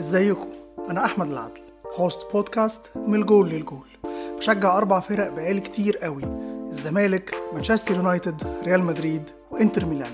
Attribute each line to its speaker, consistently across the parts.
Speaker 1: ازيكم؟ أنا أحمد العدل host بودكاست من الجول للجول. بشجع أربع فرق بقالي كتير قوي الزمالك مانشستر يونايتد ريال مدريد وإنتر ميلان.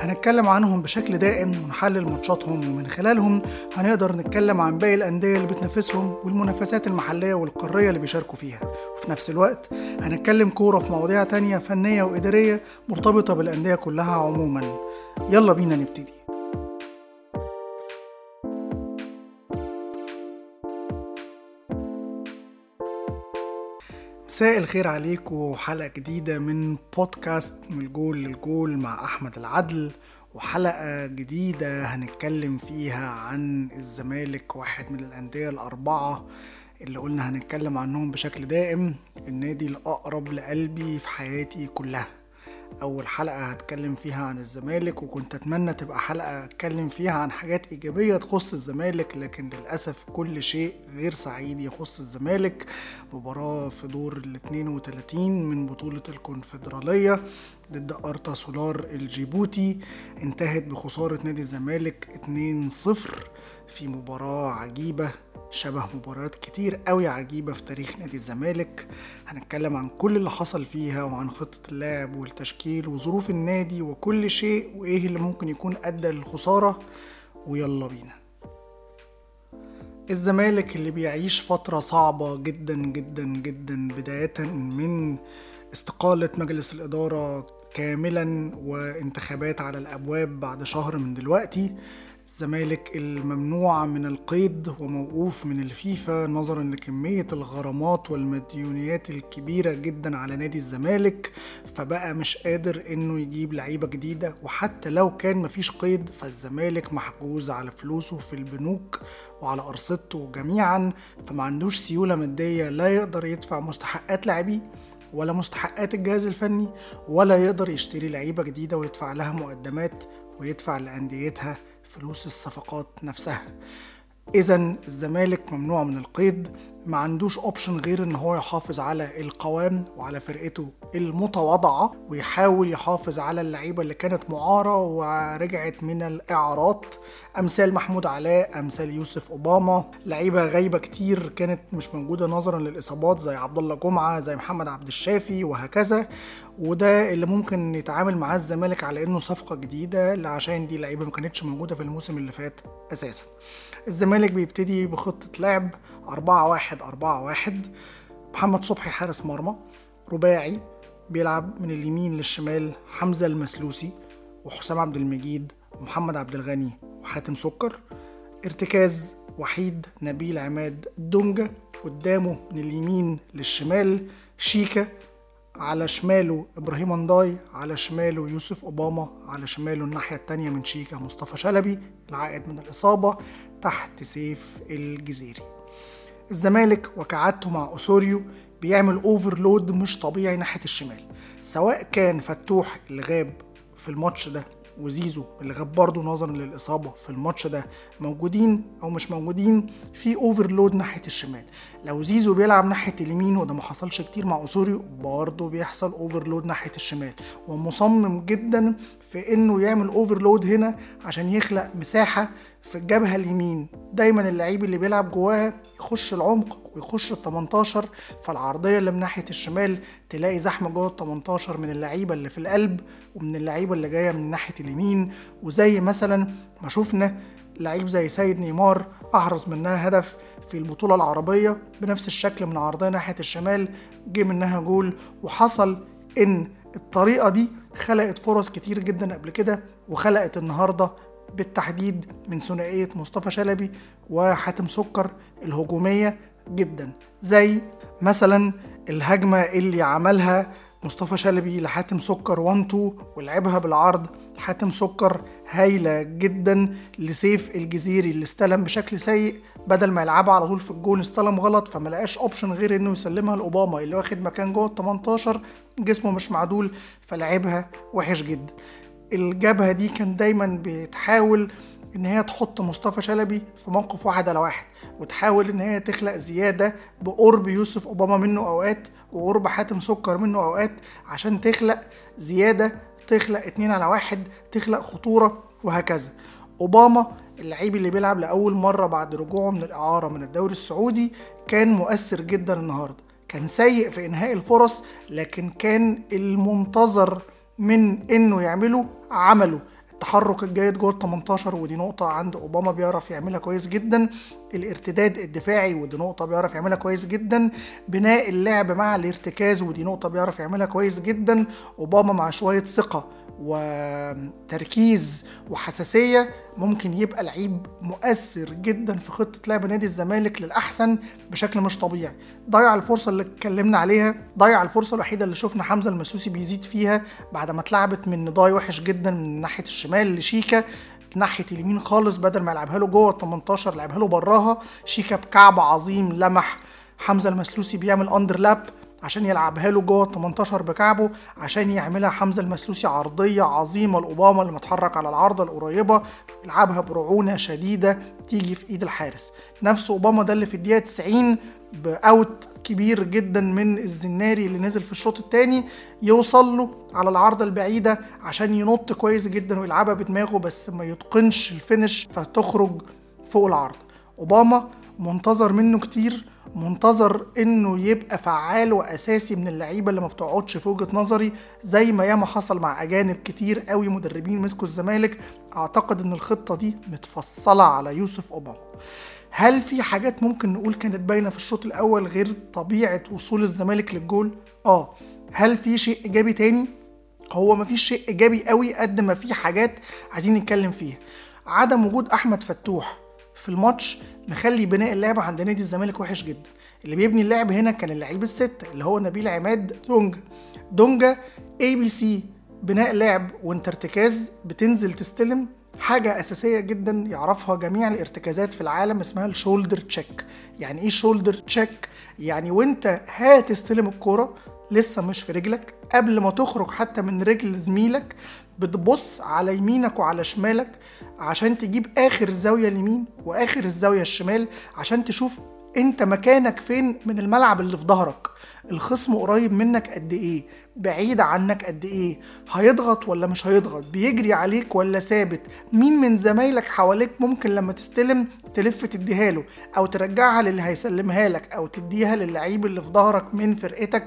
Speaker 1: هنتكلم عنهم بشكل دائم ونحلل ماتشاتهم ومن خلالهم هنقدر نتكلم عن باقي الأندية اللي بتنافسهم والمنافسات المحلية والقارية اللي بيشاركوا فيها. وفي نفس الوقت هنتكلم كورة في مواضيع تانية فنية وإدارية مرتبطة بالأندية كلها عموما. يلا بينا نبتدي. مساء الخير عليكم حلقة جديدة من بودكاست من الجول للجول مع أحمد العدل وحلقة جديدة هنتكلم فيها عن الزمالك واحد من الأندية الأربعة اللي قلنا هنتكلم عنهم بشكل دائم النادي الأقرب لقلبي في حياتي كلها. أول حلقة هتكلم فيها عن الزمالك وكنت أتمنى تبقى حلقة أتكلم فيها عن حاجات إيجابية تخص الزمالك لكن للأسف كل شيء غير سعيد يخص الزمالك مباراه في دور ال 32 من بطولة الكونفدرالية ضد ارتا سولار الجيبوتي. انتهت بخسارة نادي الزمالك 2-0 في مباراة عجيبة شبه مباريات كتير قوي عجيبة في تاريخ نادي الزمالك. هنتكلم عن كل اللي حصل فيها وعن خطة اللعب والتشكيل وظروف النادي وكل شيء وإيه اللي ممكن يكون أدى للخسارة. ويلا بينا. الزمالك اللي بيعيش فترة صعبة جدا جدا جدا بداية من استقالة مجلس الإدارة كاملا وانتخابات على الأبواب بعد شهر من دلوقتي. الزمالك الممنوع من القيد وموقوف من الفيفا نظرا لكمية الغرامات والمديونيات الكبيرة جدا على نادي الزمالك فبقى مش قادر إنه يجيب لعيبة جديدة. وحتى لو كان مفيش قيد فالزمالك محجوز على فلوسه في البنوك وعلى أرصدته جميعا فما عندوش سيولة مادية لا يقدر يدفع مستحقات لاعبيه ولا مستحقات الجهاز الفني ولا يقدر يشتري لعيبة جديدة ويدفع لها مقدمات ويدفع لأنديتها فلوس الصفقات نفسها. اذا الزمالك ممنوع من القيد. ما عندوش اوبشن غير إن هو يحافظ على القوام وعلى فرقته المتواضعة ويحاول يحافظ على اللعيبة اللي كانت معارة ورجعت من الإعارات. أمثال محمود علاء أمثال يوسف أوباما لعيبة غايبة كتير كانت مش موجودة نظرا للإصابات زي عبد الله جمعة زي محمد عبد الشافي وهكذا. وده اللي ممكن يتعامل معاه الزمالك على إنه صفقة جديدة عشان دي لعيبة ما كانتش موجودة في الموسم اللي فات أساسا. الزمالك بيبتدي بخطة لعب 4 1 4 1 محمد صبحي حارس مرمى رباعي بيلعب من اليمين للشمال حمزة المسلوسي وحسام عبد المجيد ومحمد عبد الغني وحاتم سكر. ارتكاز وحيد نبيل عماد دونجا قدامه من اليمين للشمال. شيكا على شماله إبراهيم انداي على شماله يوسف أوباما على شماله الناحية التانية من شيكا مصطفى شلبي العائد من الإصابة. تحت سيف الجزيري الزمالك وكعادته مع اسوريو بيعمل overload مش طبيعي ناحية الشمال سواء كان فتوح اللي غاب في الماتش ده وزيزو اللي غاب برضه نظرا للإصابة في الماتش ده موجودين أو مش موجودين في overload ناحية الشمال. لو زيزو بيلعب ناحية اليمين وده ما حصلش كتير مع اسوريو برضه بيحصل overload ناحية الشمال. ومصمم جدا في إنه يعمل overload هنا عشان يخلق مساحة في الجبهة اليمين. دايما اللعيب اللي بيلعب جواها يخش العمق ويخش ال 18 فالعرضية اللي من ناحية الشمال تلاقي زحمة جوه ال 18 من اللعيبة اللي في القلب ومن اللعيبة اللي جاية من ناحية اليمين. وزي مثلا ما شفنا لعيب زي سيد نيمار أحرز منها هدف في البطولة العربية بنفس الشكل من عرضية ناحية الشمال جه منها جول. وحصل إن الطريقة دي خلقت فرص كتير جدا قبل كده وخلقت النهارده بالتحديد من ثنائية مصطفى شلبي وحاتم سكر الهجومية جدا زي مثلا الهجمة اللي عملها مصطفى شلبي لحاتم سكر 1 2 ولعبها بالعرض. حاتم سكر هايلة جدا لسيف الجزيري اللي استلم بشكل سيء بدل ما يلعبها على طول في الجون استلم غلط فما لقاش اوبشن غير إنه يسلمها لأوباما اللي واخد مكان جوه ال 18 جسمه مش معدول فلعبها وحش جدا. الجبهة دي كان دايما بتحاول إن هي تحط مصطفى شلبي في موقف واحد على واحد وتحاول إن هي تخلق زيادة بقرب يوسف أوباما منه أوقات وقرب حاتم سكر منه أوقات عشان تخلق زيادة تخلق اتنين على واحد تخلق خطورة وهكذا. أوباما اللعيب اللي بيلعب لأول مرة بعد رجوعه من الإعارة من الدوري السعودي كان مؤثر جدا النهارده. كان سيء في إنهاء الفرص لكن كان المنتظر من إنه يعمله عمله. التحرك الجيد جوه ال 18 ودي نقطة عند أوباما بيعرف يعملها كويس جدا. الارتداد الدفاعي ودي نقطة بيعرف يعملها كويس جدا. بناء اللعب مع الارتكاز ودي نقطة بيعرف يعملها كويس جدا. أوباما مع شوية ثقة وتركيز وحساسية ممكن يبقى لعيب مؤثر جدا في خطة لعب نادي الزمالك للأحسن بشكل مش طبيعي. ضيع الفرصة اللي اتكلمنا عليها ضيع الفرصة الوحيدة اللي شفنا حمزة المسوسي بيزيد فيها بعد ما اتلعبت من نضاي وحش جدا من ناحية الشمال لشيكا. ناحية اليمين خالص بدل ما يلعبها له جوه ال 18 لعبها له براها. شيكا بكعب عظيم لمح حمزة المسلوسي بيعمل underlap عشان يلعبها له جوه ال 18 بكعبه عشان يعملها حمزة المسلوسي عرضية عظيمة لأوباما اللي متحرك على العارضه القريبة. يلعبها برعونة شديدة تيجي في إيد الحارس. نفس أوباما ده اللي في الدقيقة 90 باوت كبير جدا من الزناري اللي نزل في الشوط الثاني يوصل له على العارضه البعيدة عشان ينط كويس جدا ويلعبها بدماغه بس ما يتقنش ال finish فتخرج فوق العارضه أوباما منتظر منه كتير منتظر إنه يبقى فعال وأساسي من اللعيبة اللي ما بتقعدش في وجهة نظري زي ما ياما حصل مع أجانب كتير قوي مدربين مسكوا الزمالك. أعتقد إن الخطة دي متفصلة على يوسف أوباما. هل في حاجات ممكن نقول كانت باينة في الشوط الأول غير طبيعة وصول الزمالك للجول؟ آه. هل في شيء إيجابي تاني؟ هو مفيش شيء إيجابي قوي قد ما في حاجات عايزين نتكلم فيها. عدم وجود أحمد فتوح في الماتش مخلي بناء اللعب عند نادي الزمالك وحش جدا. اللي بيبني اللعب هنا كان اللعيب الستة اللي هو نبيل عماد دونجا دونجا ABC بناء لعب وانت ارتكاز بتنزل تستلم حاجة أساسية جدا يعرفها جميع الارتكازات في العالم اسمها ال shoulder check. يعني إيه shoulder check؟ يعني وأنت هتستلم الكورة لسه مش في رجلك قبل ما تخرج حتى من رجل زميلك بتبص على يمينك وعلى شمالك عشان تجيب آخر الزاويه اليمين وآخر الزاوية الشمال عشان تشوف أنت مكانك فين من الملعب اللي في ظهرك. الخصم قريب منك قد إيه؟ بعيد عنك قد إيه؟ هيضغط ولا مش هيضغط؟ بيجري عليك ولا ثابت؟ مين من زمايلك حواليك ممكن لما تستلم تلف تديها له أو ترجعها للي هيسلمها لك أو تديها للعيب اللي في ظهرك من فرقتك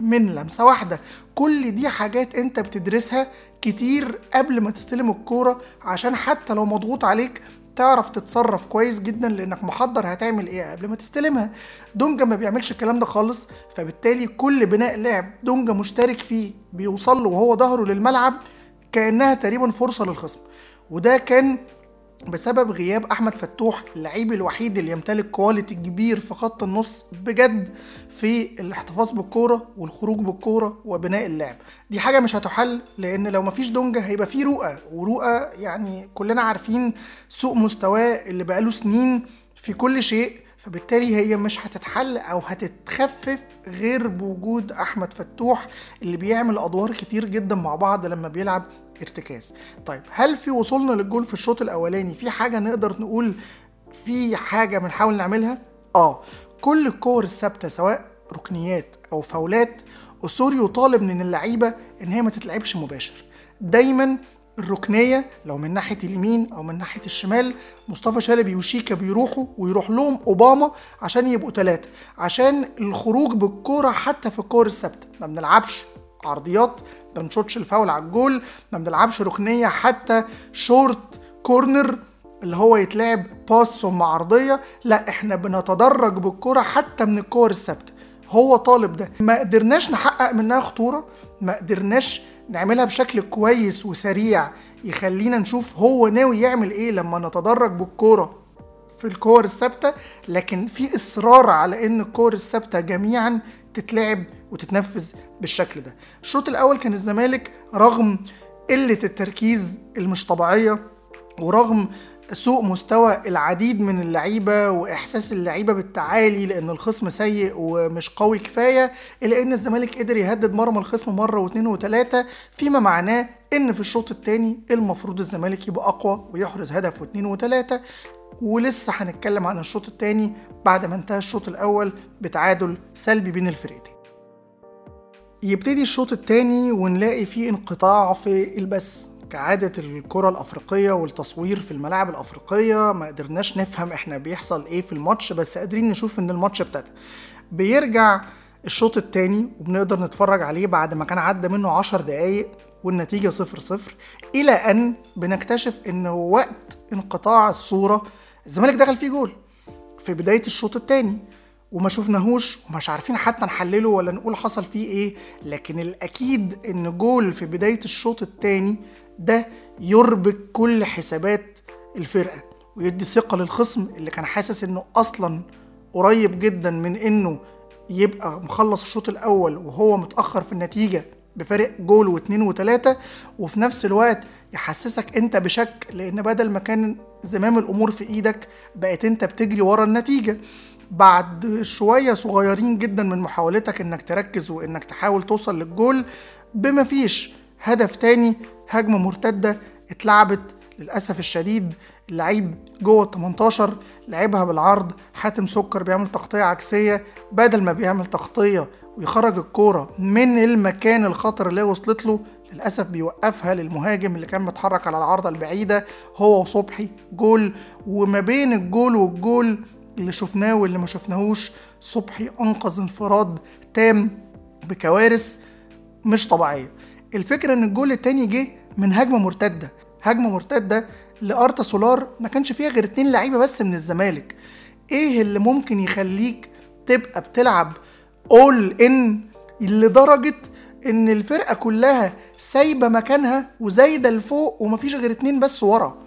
Speaker 1: من لمسة واحدة؟ كل دي حاجات أنت بتدرسها كتير قبل ما تستلم الكورة عشان حتى لو مضغوط عليك تعرف تتصرف كويس جدا لأنك محضر هتعمل إيه قبل ما تستلمها. دونجا ما بيعملش الكلام ده خالص فبالتالي كل بناء لعب دونجا مشترك فيه بيوصل له وهو ظهره للملعب كأنها تقريبا فرصة للخصم. وده كان بسبب غياب أحمد فتوح اللعيب الوحيد اللي يمتلك كواليتي كبير في خط النص بجد في الاحتفاظ بالكورة والخروج بالكورة وبناء اللعب. دي حاجة مش هتحل لأن لو مفيش دونجا هيبقى في رؤى ورؤى يعني كلنا عارفين سوء مستواه اللي بقاله سنين في كل شيء فبالتالي هي مش هتتحل أو هتتخفف غير بوجود أحمد فتوح اللي بيعمل أدوار كتير جدا مع بعض لما بيلعب ارتكاز. طيب هل في وصولنا للجول في الشوط الأولاني في حاجة نقدر نقول في حاجة بنحاول نعملها؟ آه كل الكور الثابتة سواء ركنيات أو فاولات اسوريو طالب من اللعيبة إن هي ما تتلعبش مباشر. دايما الركنية لو من ناحية اليمين أو من ناحية الشمال مصطفى شلبي وشيكا بيروحوا ويروح لهم أوباما عشان يبقوا ثلاثة عشان الخروج بالكورة حتى في الكور الثابتة. ما بنلعبش عرضيات ما بنشوطش الفاول على الجول ما بنلعبش ركنية حتى short corner اللي هو يتلعب pass ثم عرضية لا إحنا بنتدرج بالكرة حتى من الكور الثابتة. هو طالب ده. ما قدرناش نحقق منها خطورة ما قدرناش نعملها بشكل كويس وسريع يخلينا نشوف هو ناوي يعمل إيه لما نتدرج بالكوره في الكور الثابتة. لكن في إصرار على إن الكور الثابتة جميعا تتلعب وتتنفذ بالشكل ده. الشوط الأول كان الزمالك رغم قلة التركيز المش طبيعية ورغم سوء مستوى العديد من اللعيبة وإحساس اللعيبة بالتعالي لأن الخصم سيء ومش قوي كفاية إلا إن الزمالك قدر يهدد مرمى الخصم مرة واثنين وثلاثه فيما معناه إن في الشوط الثاني المفروض الزمالك يبقى أقوى ويحرز هدف واثنين وثلاثه ولسه هنتكلم عن الشوط الثاني بعد ما انتهى الشوط الأول بتعادل سلبي بين الفرقتين يبتدي الشوط الثاني ونلاقي فيه انقطاع في البث. كعادة الكرة الأفريقية والتصوير في الملاعب الأفريقية ما قدرناش نفهم إحنا بيحصل إيه في الماتش بس قادرين نشوف ان الماتش ابتدى. بيرجع الشوط التاني وبنقدر نتفرج عليه بعد ما كان عدى منه عشر دقايق والنتيجة صفر صفر إلى أن بنكتشف إن وقت انقطاع الصورة الزمالك دخل فيه جول في بداية الشوط التاني وما شفناهوش ومش عارفين حتى نحلله ولا نقول حصل فيه إيه لكن الأكيد إن جول في بداية الشوط الثاني ده يربك كل حسابات الفرقة ويدي ثقة للخصم اللي كان حاسس إنه أصلا قريب جدا من إنه يبقى مخلص الشوط الأول وهو متأخر في النتيجة بفارق جول واثنين وثلاثة وفي نفس الوقت يحسسك انت بشك لأن بدل ما كان زمام الأمور في إيدك بقت انت بتجري ورا النتيجة. بعد شوية صغيرين جدا من محاولتك انك تركز وانك تحاول توصل للجول بما فيش هدف تاني هجمة مرتدة اتلعبت للأسف الشديد. اللعيب جوه ال 18 لعبها بالعرض حاتم سكر بيعمل تغطية عكسية. بدل ما بيعمل تغطية ويخرج الكورة من المكان الخطر اللي وصلت له للأسف بيوقفها للمهاجم اللي كان متحرك على العارضة البعيدة هو وصبحي جول. وما بين الجول والجول اللي شفناه واللي ما شفناهوش صبحي أنقذ انفراد تام بكوارث مش طبيعية. الفكرة إن الجول التاني جه من هجمة مرتدة هجمة مرتدة لأرتا سولار ما كانش فيها غير اتنين لعيبة بس من الزمالك. إيه اللي ممكن يخليك تبقى بتلعب all in لدرجة إن الفرقة كلها سايبة مكانها وزايدة لفوق ومفيش غير اتنين بس ورا.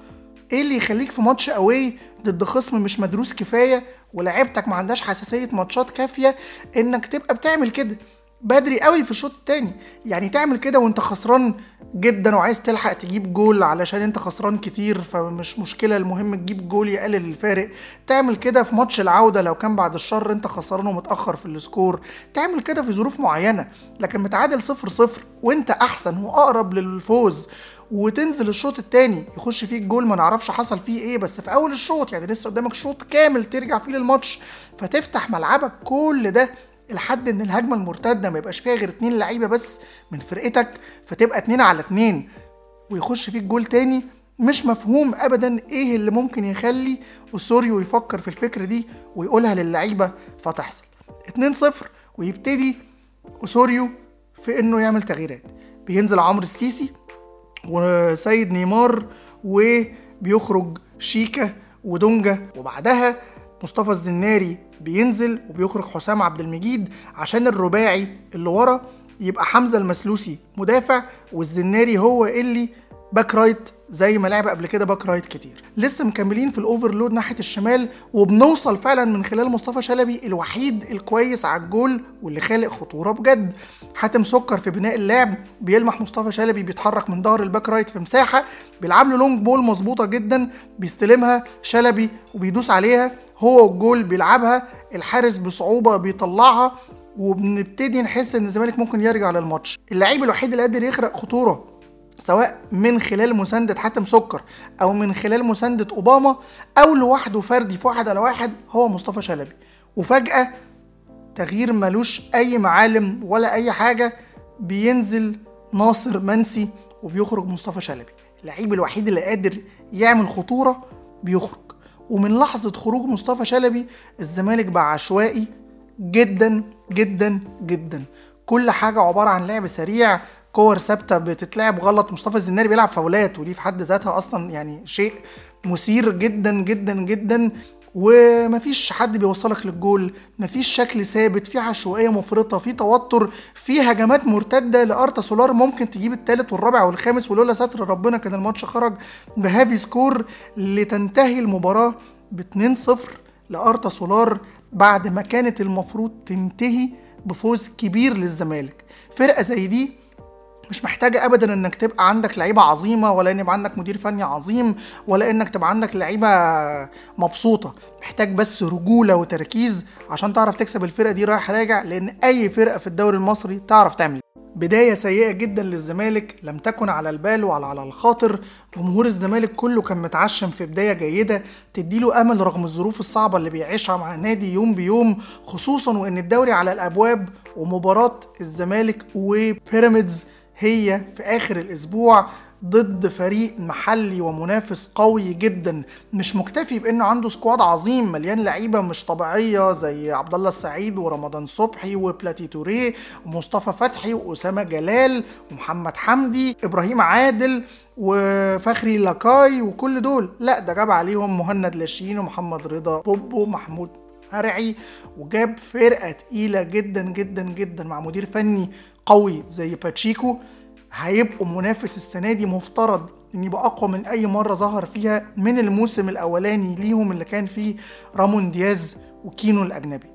Speaker 1: إيه اللي يخليك في ماتش away ضد خصم مش مدروس كفاية ولعيبتك ما عندهاش حساسية ماتشات كافية إنك تبقى بتعمل كده؟ بدري قوي في الشوط التاني. يعني تعمل كده وانت خسران جدا وعايز تلحق تجيب جول علشان انت خسران كتير فمش مشكلة المهم تجيب جول يقلل الفارق. تعمل كده في ماتش العودة لو كان بعد الشر انت خسران ومتأخر في ال score. تعمل كده في ظروف معينة لكن متعادل صفر صفر وانت أحسن وأقرب للفوز وتنزل الشوط التاني يخش فيك جول ما نعرفش حصل فيه إيه بس في أول الشوط يعني لسه قدامك شوط كامل ترجع فيه للماتش فتفتح ملعبك كل ده لحد إن الهجمة المرتدة ما يبقاش فيها غير اتنين لعيبة بس من فرقتك فتبقى اتنين على اتنين ويخش فيك جول تاني مش مفهوم ابدا إيه اللي ممكن يخلي اسوريو يفكر في الفكرة دي ويقولها للعيبة فتحصل. 2-0 ويبتدي اسوريو في إنه يعمل تغييرات. بينزل عمرو السيسي وسيد نيمار وبيخرج شيكا ودونجا وبعدها مصطفى الزناري بينزل وبيخرج حسام عبد المجيد عشان الرباعي اللي ورا يبقى حمزة المسلوسي مدافع والزناري هو اللي back right زي ما لعب قبل كده back right كتير. لسه مكملين في ال overload ناحية الشمال وبنوصل فعلا من خلال مصطفى شلبي الوحيد الكويس على الجول واللي خالق خطورة بجد. حاتم سكر في بناء اللعب بيلمح مصطفى شلبي بيتحرك من ظهر ال back right في مساحة بيلعب له long ball مظبوطة جدا بيستلمها شلبي وبيدوس عليها. هو والجول بيلعبها الحارس بصعوبة بيطلعها وبنبتدي نحس إن الزمالك ممكن يرجع للماتش. اللعيب الوحيد اللي قادر يخرق خطورة سواء من خلال مساندة حاتم سكر أو من خلال مساندة أوباما أو لوحده فردي في واحد على واحد هو مصطفى شلبي. وفجأة تغيير ملوش أي معالم ولا أي حاجة بينزل ناصر منسي وبيخرج مصطفى شلبي. اللعيب الوحيد اللي قادر يعمل خطورة بيخرج. ومن لحظة خروج مصطفى شلبي الزمالك بقى عشوائي جدا جدا جدا. كل حاجة عبارة عن لعب سريع كور ثابتة بتتلعب غلط. مصطفى الزناري بيلعب فاولات ودي في حد ذاتها أصلا يعني شيء مثير جدا جدا جدا. ومفيش حد بيوصلك للجول مفيش شكل ثابت في عشوائية مفرطة في توتر في هجمات مرتدة لأرتا سولار ممكن تجيب الثالث والرابع والخامس ولولا ستر ربنا كان الماتش خرج ب heavy score لتنتهي المباراة ب 2-0 لأرتا سولار بعد ما كانت المفروض تنتهي بفوز كبير للزمالك. فرقة زي دي مش محتاجة أبدا إنك تبقى عندك لعيبة عظيمة ولا إن يبقى عندك مدير فني عظيم ولا إنك تبقى عندك لعيبة مبسوطة. محتاج بس رجولة وتركيز عشان تعرف تكسب الفرقة دي رايح راجع لأن أي فرقة في الدوري المصري تعرف تعمل. بداية سيئة جدا للزمالك لم تكن على البال ولا على الخاطر. جمهور الزمالك كله كان متعشم في بداية جيدة تديله أمل رغم الظروف الصعبة اللي بيعيشها مع النادي يوم بيوم خصوصا وإن الدوري على الأبواب ومباراة الزمالك وبيراميدز هي في آخر الأسبوع ضد فريق محلي ومنافس قوي جدا. مش مكتفي بأنه عنده سكواد عظيم مليان لعيبة مش طبيعية زي عبد الله السعيد ورمضان صبحي وبلاتي توريه ومصطفى فتحي وأسامة جلال ومحمد حمدي إبراهيم عادل وفخري لاكاي وكل دول. لا ده جاب عليهم مهند لاشين ومحمد رضا بوبو محمود هرعي وجاب فرقة تقيلة جدا جدا جدا مع مدير فني قوي زي باتشيكو هيبقوا منافس السنة دي مفترض إن يبقى أقوى من أي مرة ظهر فيها من الموسم الأولاني ليهم اللي كان فيه رامون دياز وكينو الأجنبي.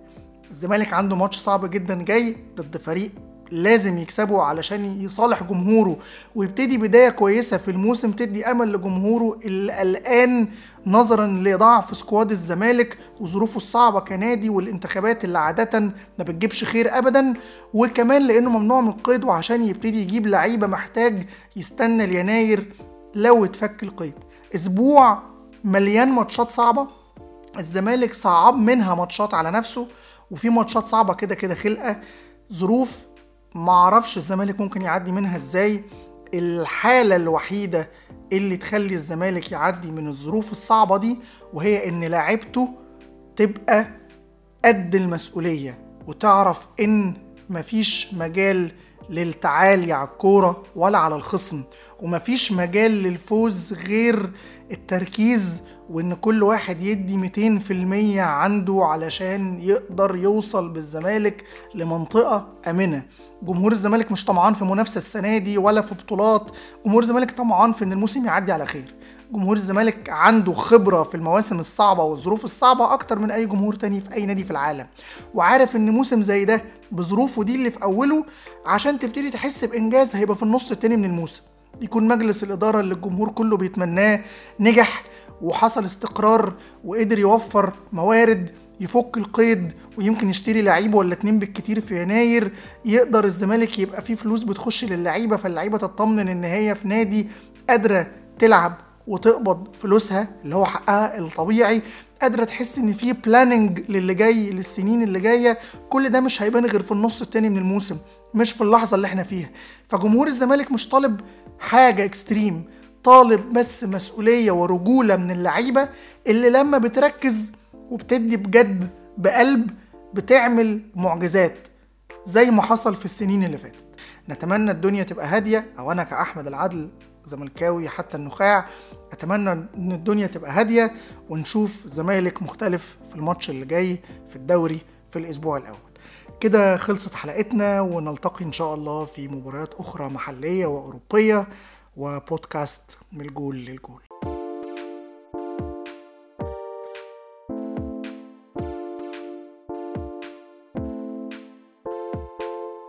Speaker 1: الزمالك عنده ماتش صعب جدا جاي ضد فريق لازم يكسبه علشان يصالح جمهوره. ويبتدي بداية كويسة في الموسم تدي أمل لجمهوره اللي قلقان نظرا لضعف squad الزمالك وظروفه الصعبة كنادي والانتخابات اللي عادة ما بتجيبش خير أبدا. وكمان لأنه ممنوع من القيد وعشان يبتدي يجيب لعيبة محتاج يستنى ليناير لو اتفك القيد. أسبوع مليان ماتشات صعبة. الزمالك صعب منها ماتشات على نفسه وفي ماتشات صعبة كده كده خلقة. ظروف معرفش الزمالك ممكن يعدي منها إزاي. الحالة الوحيدة اللي تخلي الزمالك يعدي من الظروف الصعبة دي وهي إن لاعبته تبقى قد المسؤولية وتعرف إن مفيش مجال للتعالي على الكورة ولا على الخصم ومفيش مجال للفوز غير التركيز وإن كل واحد يدي 200% عنده علشان يقدر يوصل بالزمالك لمنطقة آمنة. جمهور الزمالك مش طمعان في منافسة السنة دي ولا في بطولات. جمهور الزمالك طمعان في إن الموسم يعدي على خير. جمهور الزمالك عنده خبرة في المواسم الصعبة والظروف الصعبة أكتر من أي جمهور تاني في أي نادي في العالم. وعارف إن موسم زي ده بظروفه دي اللي في أوله عشان تبتدي تحس بإنجاز هيبقى في النص التاني من الموسم. يكون مجلس الإدارة اللي الجمهور كله بيتمناه نجح. وحصل استقرار وقدر يوفر موارد يفك القيد ويمكن يشتري لعيب ولا اتنين بالكتير في يناير يقدر الزمالك يبقى فيه فلوس بتخش للعيبة فاللعيبة تطمن إن هي في نادي قادرة تلعب وتقبض فلوسها اللي هو حقها الطبيعي قادرة تحس إن في بلاننج للي جاي للسنين اللي جاية كل ده مش هيبان غير في النص التاني من الموسم مش في اللحظة اللي إحنا فيها. فجمهور الزمالك مش طالب حاجة اكستريم طالب بس مسؤولية ورجولة من اللعيبة اللي لما بتركز وبتدي بجد بقلب بتعمل معجزات زي ما حصل في السنين اللي فاتت. نتمنى الدنيا تبقى هادية أو أنا كأحمد العدل زملكاوي حتى النخاع أتمنى إن الدنيا تبقى هادية ونشوف زمالك مختلف في الماتش اللي جاي في الدوري في الأسبوع الأول. كده خلصت حلقتنا ونلتقي إن شاء الله في مباريات أخرى محلية وأوروبية. وبودكاست من الجول للجول.